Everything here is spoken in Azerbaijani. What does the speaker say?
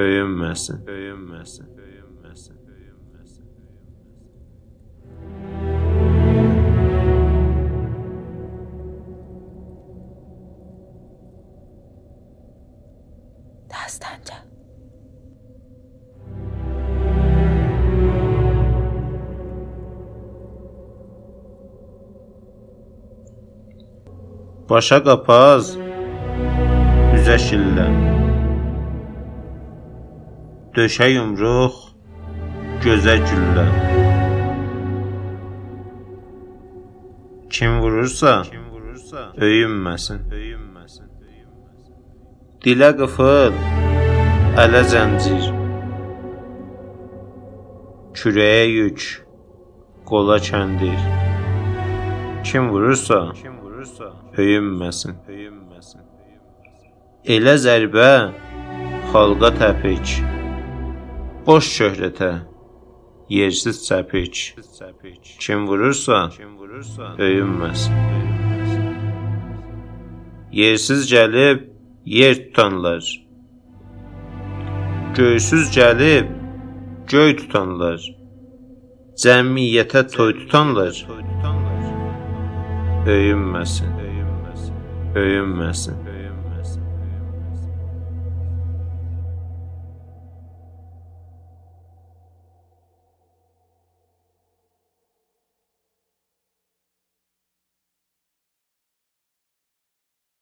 öyünməsin, öyünməsin, öyünməsin, öyünməsin. Dastanca. Başa qapaz, üzə şillə. Döşə yumruq, gözə güllə. Kim vurursa, kim vurursa, öyünməsin, öyünməsin, öyünməsin. Dilə qıfıl, ələ zəncir. Kürəyə yük, qola kəndir. Kim vurursa, kim vurursa, öyünməsin, öyünməsin. Elə zərbə xalqa təpik. Boş şöhrətə yersiz çəpik. Kim vurursa, öyünməsin. Yersiz gəlib yer tutanlar. Göysüz gəlib göy tutanlar. Cəmiyyətə toy tutanlar. Öyünməsin, öyünməsin, öyünməsin.